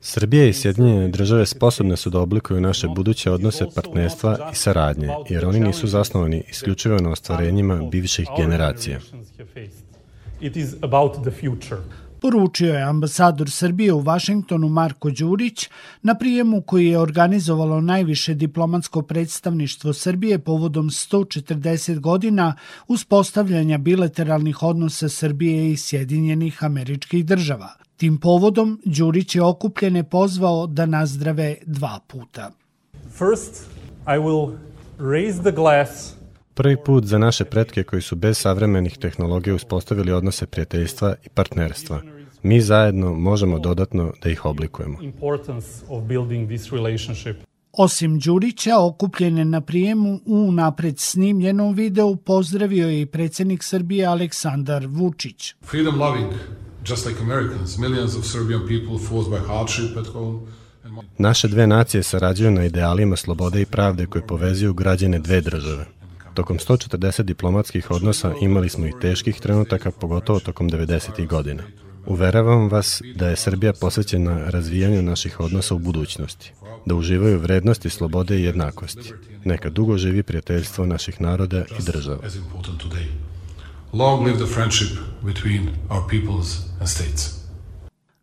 Srbija i Sjedinjene države sposobne su da oblikuju naše buduće odnose partnerstva i saradnje, jer oni nisu zasnovani isključivo na ostvarenjima bivših generacija. It is about the future. Poručio je ambasador Srbije u Vašingtonu Marko Đurić na prijemu koji je organizovalo najviše diplomatsko predstavništvo Srbije povodom 140 godina uspostavljanja bilateralnih odnosa Srbije i Sjedinjenih američkih država. Tim povodom Đurić je okupljene pozvao da nazdrave dva puta. First, I will raise the glass Prvi put za naše pretke koji su bez savremenih tehnologija uspostavili odnose prijateljstva i partnerstva. Mi zajedno možemo dodatno da ih oblikujemo. Osim Đurića, okupljene na prijemu u napred snimljenom videu pozdravio je i predsednik Srbije Aleksandar Vučić. Freedom loving, just like Americans, millions of Serbian people forced by hardship at home. Naše dve nacije sarađuju na idealima slobode i pravde koje povezuju građane dve države. Tokom 140 diplomatskih odnosa imali smo i teških trenutaka, pogotovo tokom 90. godina. Uveravam vas da je Srbija posvećena razvijanju naših odnosa u budućnosti, da uživaju vrednosti slobode i jednakosti. Neka dugo živi prijateljstvo naših naroda i država. Long live the friendship between our peoples and states.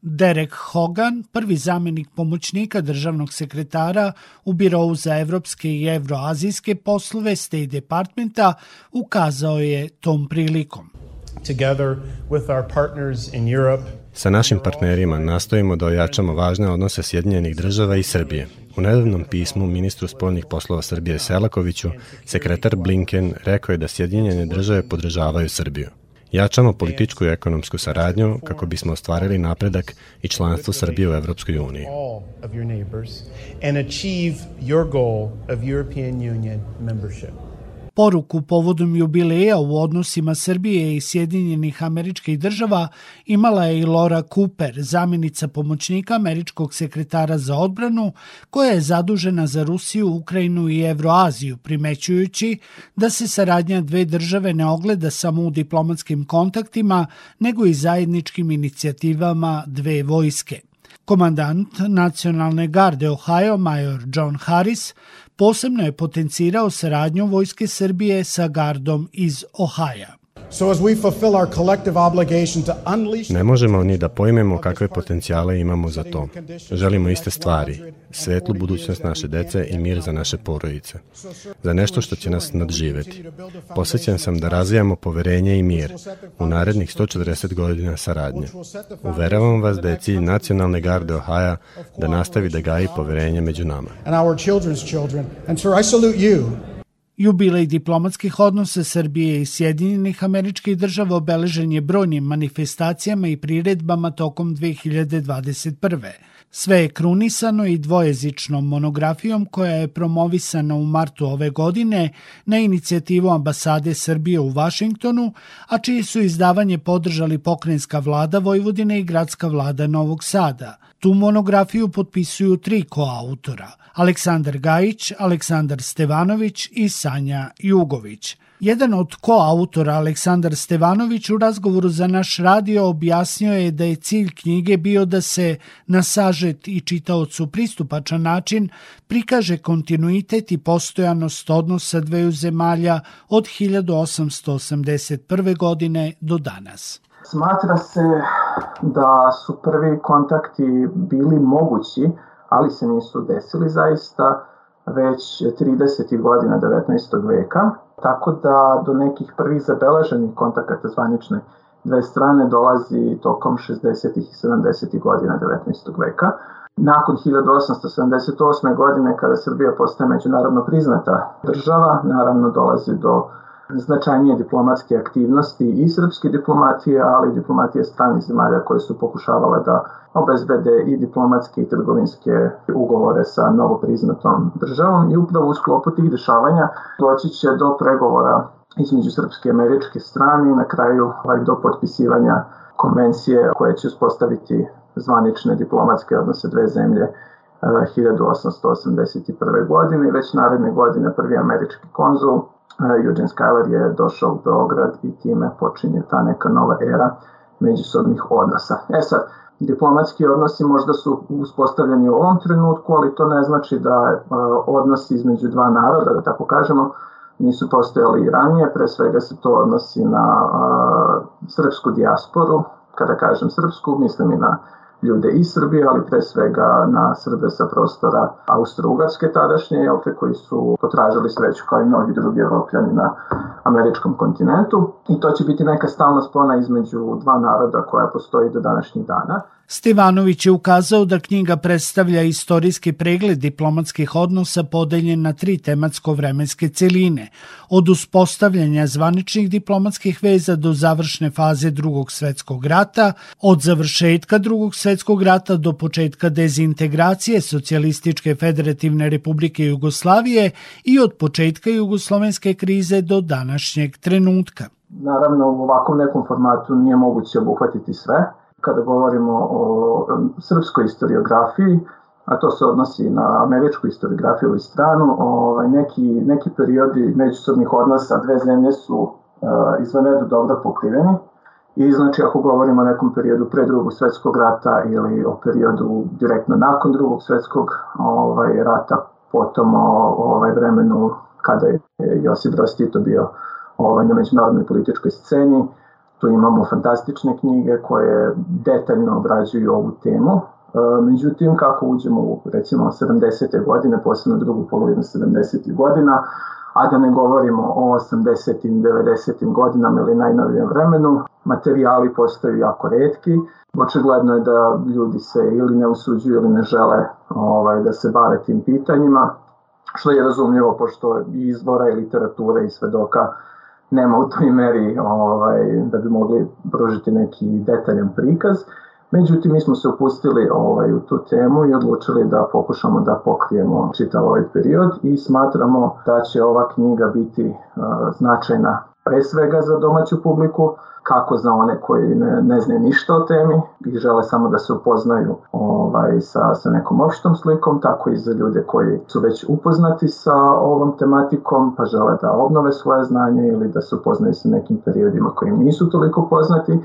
Derek Hogan, prvi zamjenik pomoćnika državnog sekretara u Birovu za evropske i evroazijske poslove State Departmenta, ukazao je tom prilikom. Together with our partners in Europe, Sa našim partnerima nastojimo da ojačamo važne odnose Sjedinjenih država i Srbije. U nedavnom pismu ministru spoljnih poslova Srbije Selakoviću, sekretar Blinken rekao je da Sjedinjene države podržavaju Srbiju. Jačamo političku i ekonomsku saradnju kako bismo ostvarili napredak i članstvo Srbije u Evropskoj uniji. and achieve your goal of European Union membership. Poruku povodom jubileja u odnosima Srbije i Sjedinjenih američkih država imala je i Laura Cooper, zamjenica pomoćnika američkog sekretara za odbranu, koja je zadužena za Rusiju, Ukrajinu i Evroaziju, primećujući da se saradnja dve države ne ogleda samo u diplomatskim kontaktima, nego i zajedničkim inicijativama dve vojske. Komandant Nacionalne garde Ohio, major John Harris, posebno je potencirao saradnju Vojske Srbije sa gardom iz Ohaja. So as we fulfill our collective obligation to unleash Ne možemo ni da pojmemo kakve potencijale imamo za to. Želimo iste stvari, svetlu budućnost naše dece i mir za naše porodice. Za nešto što će nas nadživeti. Posvećen sam da razvijamo poverenje i mir u narednih 140 godina saradnje. Uveravam vas da je cilj nacionalne garde Ohaja da nastavi da gaji poverenje među nama. and our children's children. And sir, I salute you Jubilej diplomatskih odnosa Srbije i Sjedinjenih američkih država obeležen je brojnim manifestacijama i priredbama tokom 2021. Sve je krunisano i dvojezičnom monografijom koja je promovisana u martu ove godine na inicijativu ambasade Srbije u Vašingtonu, a čije su izdavanje podržali pokrenjska vlada Vojvodine i gradska vlada Novog Sada. Tu monografiju potpisuju tri koautora – Aleksandar Gajić, Aleksandar Stevanović i Sanja Jugović. Jedan od koautora Aleksandar Stevanović u razgovoru za naš radio objasnio je da je cilj knjige bio da se na sažet i čitaocu pristupačan način prikaže kontinuitet i postojanost odnosa dveju zemalja od 1881. godine do danas. Smatra se da su prvi kontakti bili mogući, ali se nisu desili zaista već 30. godina 19. veka, tako da do nekih prvih zabeleženih kontakata zvanične dve strane dolazi tokom 60. i 70. godina 19. veka. Nakon 1878. godine, kada Srbija postaje međunarodno priznata država, naravno dolazi do značajnije diplomatske aktivnosti i srpske diplomatije, ali i diplomatije stranih zemalja koje su pokušavale da obezbede i diplomatske i trgovinske ugovore sa novopriznatom državom i upravo u sklopu tih dešavanja doći će do pregovora između srpske i američke strane i na kraju ovaj, do potpisivanja konvencije koje će uspostaviti zvanične diplomatske odnose dve zemlje 1881. godine i već naredne godine prvi američki konzul Eugene Skyler je došao u Beograd i time počinje ta neka nova era međusobnih odnosa. E sad, diplomatski odnosi možda su uspostavljeni u ovom trenutku, ali to ne znači da odnosi između dva naroda, da tako kažemo, nisu postojali i ranije, pre svega se to odnosi na srpsku dijasporu, kada kažem srpsku, mislim i na ljude iz Srbije, ali pre svega na Srbe sa prostora Austro-Ugarske tadašnje, jel te, koji su potražili sreću kao i mnogi drugi evropljani na američkom kontinentu. I to će biti neka stalna spona između dva naroda koja postoji do današnjih dana. Stevanović je ukazao da knjiga predstavlja istorijski pregled diplomatskih odnosa podeljen na tri tematsko-vremenske celine, od uspostavljanja zvaničnih diplomatskih veza do završne faze drugog svetskog rata, od završetka drugog svetskog rata do početka dezintegracije Socijalističke federativne republike Jugoslavije i od početka jugoslovenske krize do današnjeg trenutka. Naravno, u ovakvom nekom formatu nije moguće obuhvatiti sve, kada govorimo o srpskoj historiografiji, a to se odnosi na američku historiografiju ili stranu, ovaj, neki, neki periodi međusobnih odnosa dve zemlje su uh, izvanredno dobro pokriveni. I znači ako govorimo o nekom periodu pre drugog svetskog rata ili o periodu direktno nakon drugog svetskog ovaj, rata, potom o ovaj, vremenu kada je Josip Broz Tito bio ovaj, na međunarodnoj političkoj sceni, Tu imamo fantastične knjige koje detaljno obrađuju ovu temu. E, međutim, kako uđemo u recimo 70. godine, posebno drugu polovinu 70. godina, a da ne govorimo o 80. i 90. godinama ili najnovijem vremenu, materijali postaju jako redki. Očigledno je da ljudi se ili ne usuđuju ili ne žele ovaj, da se bave tim pitanjima, što je razumljivo pošto i izvora i literatura i svedoka nema u toj meri ovaj, da bi mogli pružiti neki detaljan prikaz. Međutim, mi smo se upustili ovaj, u tu temu i odlučili da pokušamo da pokrijemo čitav ovaj period i smatramo da će ova knjiga biti uh, značajna pre svega za domaću publiku, kako za one koji ne, ne znaju ništa o temi i žele samo da se upoznaju ovaj, sa, sa nekom opštom slikom, tako i za ljude koji su već upoznati sa ovom tematikom pa žele da obnove svoje znanje ili da se upoznaju sa nekim periodima koji nisu toliko poznati.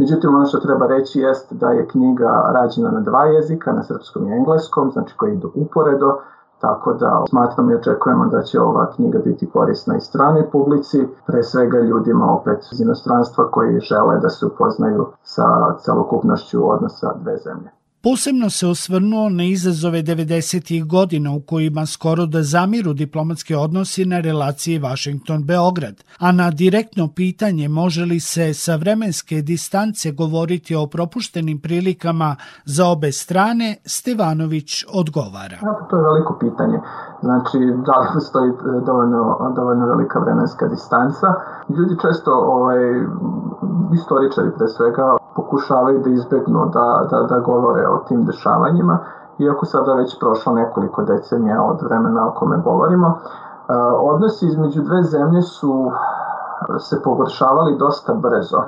Međutim, ono što treba reći jest da je knjiga rađena na dva jezika, na srpskom i engleskom, znači koji idu uporedo, Tako da smatramo i očekujemo da će ova knjiga biti korisna i stranoj publici, pre svega ljudima opet iz inostranstva koji žele da se upoznaju sa celokupnošću odnosa dve zemlje. Posebno se osvrnuo na izazove 90. godina u kojima skoro da zamiru diplomatske odnosi na relaciji Washington-Beograd, a na direktno pitanje može li se sa vremenske distance govoriti o propuštenim prilikama za obe strane, Stevanović odgovara. Ja, to je veliko pitanje. Znači, da li postoji e, dovoljno, dovoljno velika vremenska distanca? Ljudi često, ovaj, istoričari pre svega, pokušavaju da izbegnu da, da, da govore o tim dešavanjima, iako sada već prošlo nekoliko decenija od vremena o kome govorimo. E, odnosi između dve zemlje su se pogoršavali dosta brzo.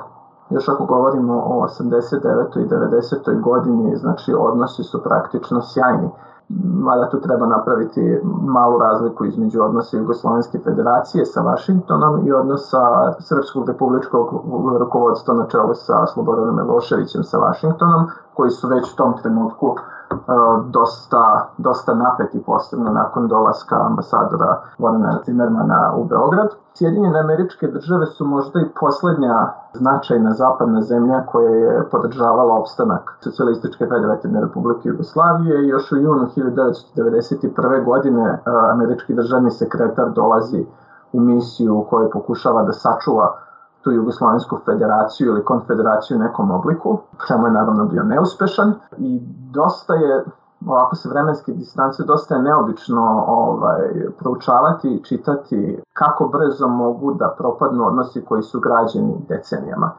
Još ako govorimo o 89. i 90. godini, znači odnosi su praktično sjajni mada tu treba napraviti malu razliku između odnosa Jugoslovenske federacije sa Vašingtonom i odnosa Srpskog republičkog rukovodstva na čelu sa Slobodanom Miloševićem sa Vašingtonom, koji su već u tom trenutku dosta, dosta napeti, posebno nakon dolaska ambasadora Vorena Zimmermana u Beograd. Sjedinjene američke države su možda i poslednja značajna zapadna zemlja koja je podržavala opstanak Socialističke federativne republike Jugoslavije i još u junu 1991. godine američki državni sekretar dolazi u misiju u kojoj pokušava da sačuva tu Jugoslovensku federaciju ili konfederaciju u nekom obliku, čemu je naravno bio neuspešan i dosta je ovako se vremenske distance dosta je neobično ovaj, proučavati i čitati kako brzo mogu da propadnu odnosi koji su građeni decenijama.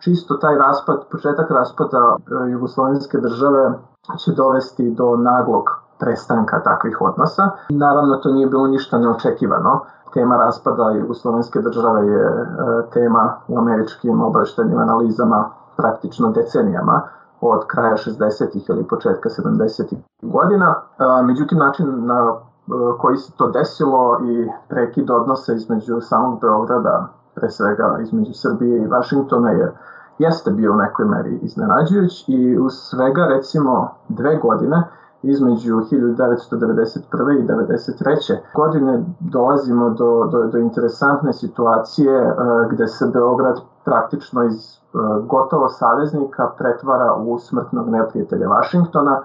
Čisto taj raspad, početak raspada e, jugoslovenske države će dovesti do naglog prestanka takvih odnosa. Naravno, to nije bilo ništa neočekivano tema raspada Jugoslovenske države je e, tema u američkim obaveštenim analizama praktično decenijama od kraja 60. ili početka 70. godina. E, međutim, način na e, koji se to desilo i prekid odnosa između samog Beograda, pre svega između Srbije i Vašingtona je jeste bio u nekoj meri iznenađujuć i u svega recimo dve godine između 1991. i 1993. godine dolazimo do, do, do interesantne situacije uh, gde se Beograd praktično iz uh, gotovo saveznika pretvara u smrtnog neprijatelja Vašingtona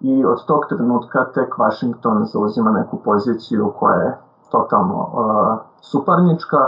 i od tog trenutka tek Vašington zauzima neku poziciju koja je totalno uh, suparnička,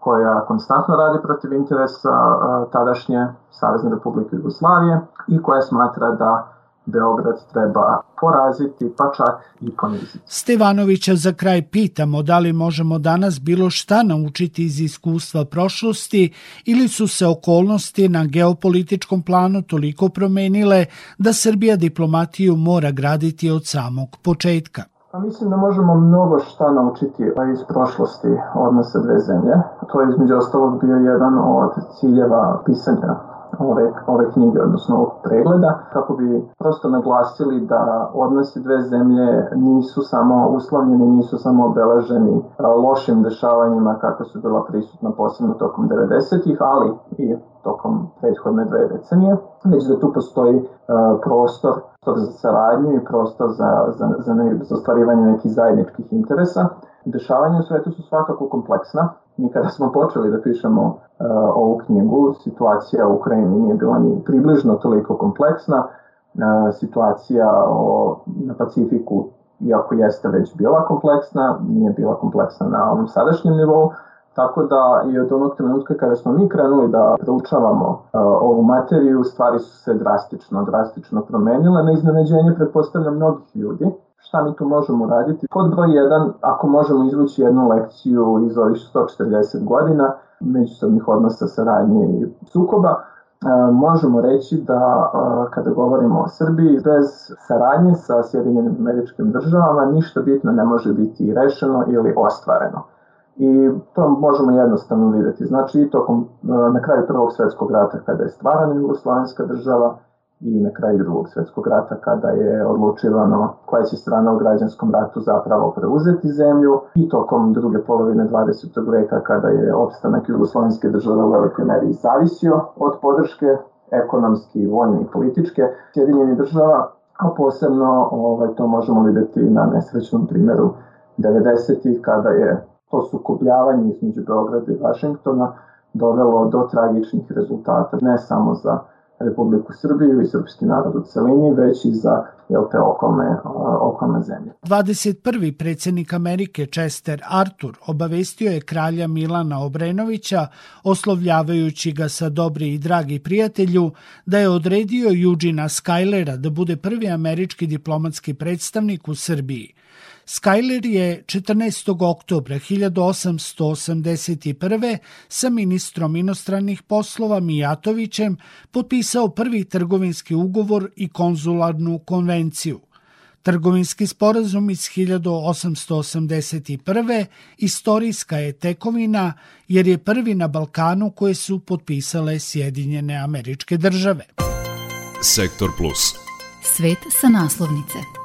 koja konstantno radi protiv interesa tadašnje Savezne republike Jugoslavije i koja smatra da Beograd treba poraziti, pa čak i poniziti. Stevanovića za kraj pitamo da li možemo danas bilo šta naučiti iz iskustva prošlosti ili su se okolnosti na geopolitičkom planu toliko promenile da Srbija diplomatiju mora graditi od samog početka. Pa mislim da možemo mnogo šta naučiti iz prošlosti odnosa dve zemlje. To je između ostalog bio jedan od ciljeva pisanja ove, ove knjige, odnosno ovog pregleda, kako bi prosto naglasili da odnosi dve zemlje nisu samo uslovljeni, nisu samo obeleženi lošim dešavanjima kako su bila prisutna posebno tokom 90-ih, ali i tokom prethodne dve decenije, već da tu postoji prostor za saradnju i prostor za, za, za, ne, za ostvarivanje nekih zajedničkih interesa. Dešavanja u svetu su svakako kompleksna, Mi kada smo počeli da pišemo uh, ovu knjigu, situacija u Ukrajini nije bila ni približno toliko kompleksna. Uh, situacija o, na Pacifiku, iako jeste već bila kompleksna, nije bila kompleksna na ovom sadašnjem nivou, Tako da i od onog trenutka kada smo mi krenuli da proučavamo uh, ovu materiju, stvari su se drastično, drastično promenile. Na iznenađenje, pretpostavljam, mnogih ljudi šta mi tu možemo raditi. Pod broj 1, ako možemo izvući jednu lekciju iz ovih 140 godina međusobnih odnosa saradnje i sukoba, e, možemo reći da e, kada govorimo o Srbiji, bez saradnje sa Sjedinjenim američkim državama ništa bitno ne može biti rešeno ili ostvareno. I to možemo jednostavno videti. Znači, tokom, e, na kraju Prvog svetskog rata, kada je stvarana Jugoslovenska država, i na kraju drugog svetskog rata kada je odlučivano koja će strana u građanskom ratu zapravo preuzeti zemlju i tokom druge polovine 20. veka kada je opstanak Jugoslovenske države u velikoj meri zavisio od podrške ekonomske, vojne i političke Sjedinjeni država, a posebno ovaj, to možemo videti na nesrećnom primjeru 90. kada je to sukobljavanje između Beograda i Vašingtona dovelo do tragičnih rezultata ne samo za Republiku Srbiju i srpski narod u celini, već i za jel te okolne, okolne zemlje. 21. predsednik Amerike Chester Arthur obavestio je kralja Milana Obrenovića, oslovljavajući ga sa dobri i dragi prijatelju, da je odredio Eugena Skylera da bude prvi američki diplomatski predstavnik u Srbiji – Skyler je 14. oktobra 1881. sa ministrom inostranih poslova Mijatovićem potpisao prvi trgovinski ugovor i konzularnu konvenciju. Trgovinski sporazum iz 1881. istorijska je tekovina jer je prvi na Balkanu koje su potpisale Sjedinjene američke države. Sektor Plus. Svet sa naslovnice.